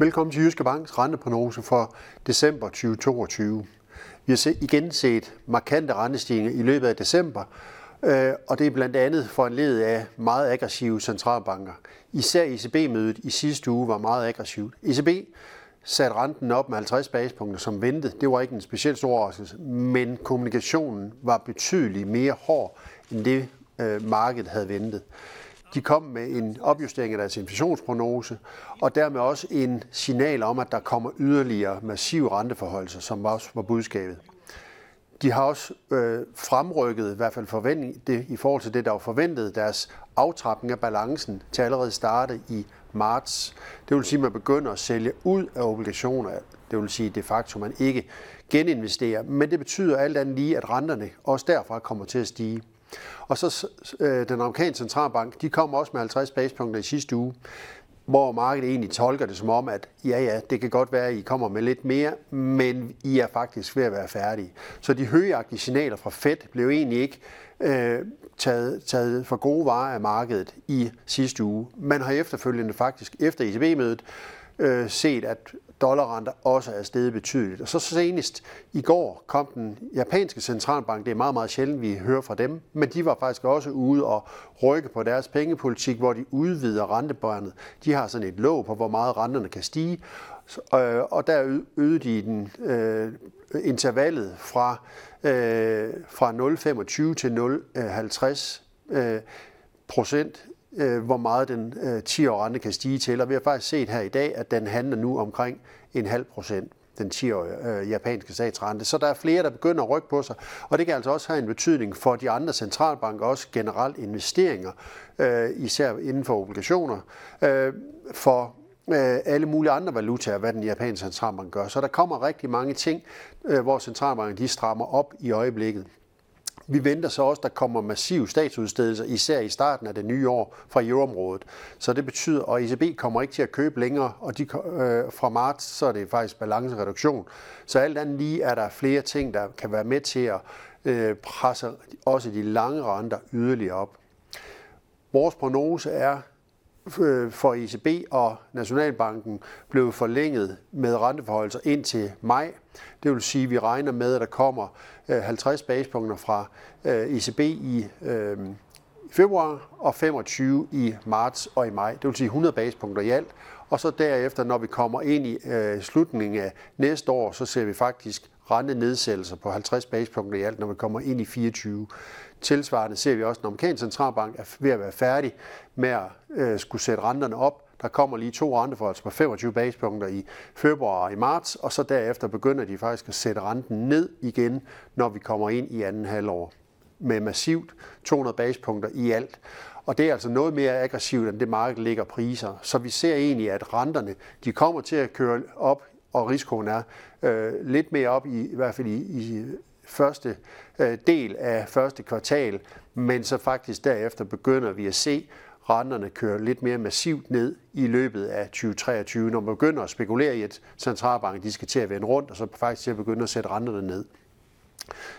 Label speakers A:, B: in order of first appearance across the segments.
A: Velkommen til Jyske Banks renteprognose for december 2022. Vi har igen set markante rentestigninger i løbet af december, øh, og det er blandt andet foranledet af meget aggressive centralbanker. Især ECB-mødet i sidste uge var meget aggressivt. ECB satte renten op med 50 basispunkter som ventet. Det var ikke en speciel stor overraskelse, men kommunikationen var betydeligt mere hård end det øh, markedet havde ventet. De kom med en opjustering af deres inflationsprognose, og dermed også en signal om, at der kommer yderligere massive renteforholdelser, som også var budskabet. De har også øh, fremrykket, i hvert fald forventning, det, i forhold til det, der var forventet, deres aftrapning af balancen til allerede starte i marts. Det vil sige, at man begynder at sælge ud af obligationer. Det vil sige de facto, at man ikke geninvesterer. Men det betyder alt andet lige, at renterne også derfra kommer til at stige. Og så øh, den amerikanske centralbank, de kom også med 50 basispunkter i sidste uge, hvor markedet egentlig tolker det som om, at ja, ja, det kan godt være, at I kommer med lidt mere, men I er faktisk ved at være færdige. Så de højagtige signaler fra Fed blev egentlig ikke øh, taget, taget for gode varer af markedet i sidste uge. Man har efterfølgende faktisk, efter ECB-mødet, øh, set, at dollarrenter også er steget betydeligt. Og så senest i går kom den japanske centralbank, det er meget, meget sjældent, vi hører fra dem, men de var faktisk også ude og rykke på deres pengepolitik, hvor de udvider rentebørnet. De har sådan et låg på, hvor meget renterne kan stige, øh, og der øgede de den øh, intervallet fra, øh, fra 0,25 til 0,50 øh, procent øh, hvor meget den øh, 10-årige rente kan stige til. Og vi har faktisk set her i dag, at den handler nu omkring en halv procent den 10-årige øh, japanske statsrente. Så der er flere, der begynder at rykke på sig, og det kan altså også have en betydning for de andre centralbanker, også generelt investeringer, øh, især inden for obligationer, øh, for øh, alle mulige andre valutaer, hvad den japanske centralbank gør. Så der kommer rigtig mange ting, øh, hvor centralbanken de strammer op i øjeblikket. Vi venter så også, at der kommer massive statsudstedelser, især i starten af det nye år fra euroområdet. Så det betyder, at ECB kommer ikke til at købe længere, og de, øh, fra marts så er det faktisk balancereduktion. Så alt andet lige er der flere ting, der kan være med til at øh, presse også de lange renter yderligere op. Vores prognose er, Øh, for ECB og Nationalbanken blev forlænget med renteforholdelser ind til maj. Det vil sige, at vi regner med, at der kommer øh, 50 basepunkter basispunkter fra øh, ECB i februar og 25 i marts og i maj. Det vil sige 100 basispunkter i alt. Og så derefter, når vi kommer ind i slutningen af næste år, så ser vi faktisk rentenedsættelser på 50 basispunkter i alt, når vi kommer ind i 24. Tilsvarende ser vi også, at den amerikanske centralbank er ved at være færdig med at øh, skulle sætte renterne op. Der kommer lige to renteforholdelser på 25 basispunkter i februar og i marts, og så derefter begynder de faktisk at sætte renten ned igen, når vi kommer ind i anden halvår med massivt 200 basispunkter i alt. Og det er altså noget mere aggressivt, end det markedet ligger priser. Så vi ser egentlig, at renterne de kommer til at køre op, og risikoen er øh, lidt mere op, i, i hvert fald i, i første øh, del af første kvartal, men så faktisk derefter begynder vi at se renterne køre lidt mere massivt ned i løbet af 2023, når man begynder at spekulere i, at centralbanken de skal til at vende rundt, og så faktisk til at begynde at sætte renterne ned.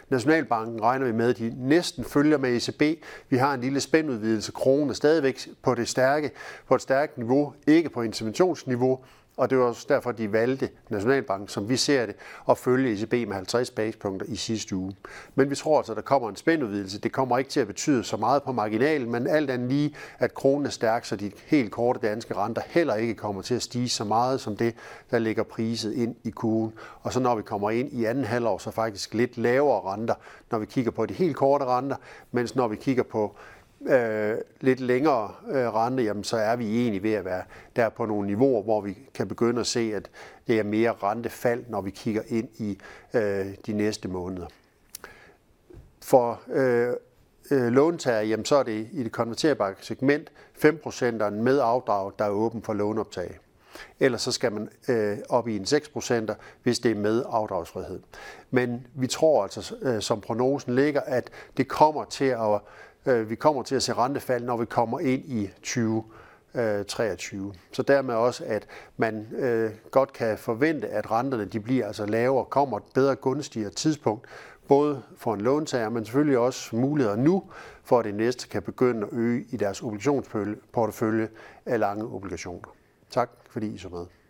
A: Nationalbanken regner vi med, at de næsten følger med ECB. Vi har en lille spændudvidelse. Kronen stadigvæk på det stærke, på et stærkt niveau, ikke på interventionsniveau, og det var også derfor, de valgte Nationalbanken, som vi ser det, at følge ECB med 50 basispunkter i sidste uge. Men vi tror altså, at der kommer en spændudvidelse. Det kommer ikke til at betyde så meget på marginalen, men alt andet lige, at kronen er stærk, så de helt korte danske renter heller ikke kommer til at stige så meget som det, der ligger priset ind i kurven. Og så når vi kommer ind i anden halvår, så faktisk lidt lavere renter, når vi kigger på de helt korte renter, mens når vi kigger på øh, lidt længere øh, rente, jamen, så er vi egentlig ved at være der på nogle niveauer, hvor vi kan begynde at se, at det er mere rentefald, når vi kigger ind i øh, de næste måneder. For øh, øh, låntager, jamen, så er det i det konverterbare segment 5% med afdrag, der er åben for lånoptag. Ellers så skal man øh, op i en 6%, hvis det er med afdragsfrihed. Men vi tror altså, øh, som prognosen ligger, at det kommer til at Øh, vi kommer til at se rentefald, når vi kommer ind i 2023. Øh, så dermed også, at man øh, godt kan forvente, at renterne de bliver altså lavere, kommer et bedre gunstigere tidspunkt, både for en låntager, men selvfølgelig også muligheder nu, for at det næste kan begynde at øge i deres obligationsportefølje af lange obligationer. Tak fordi I så med.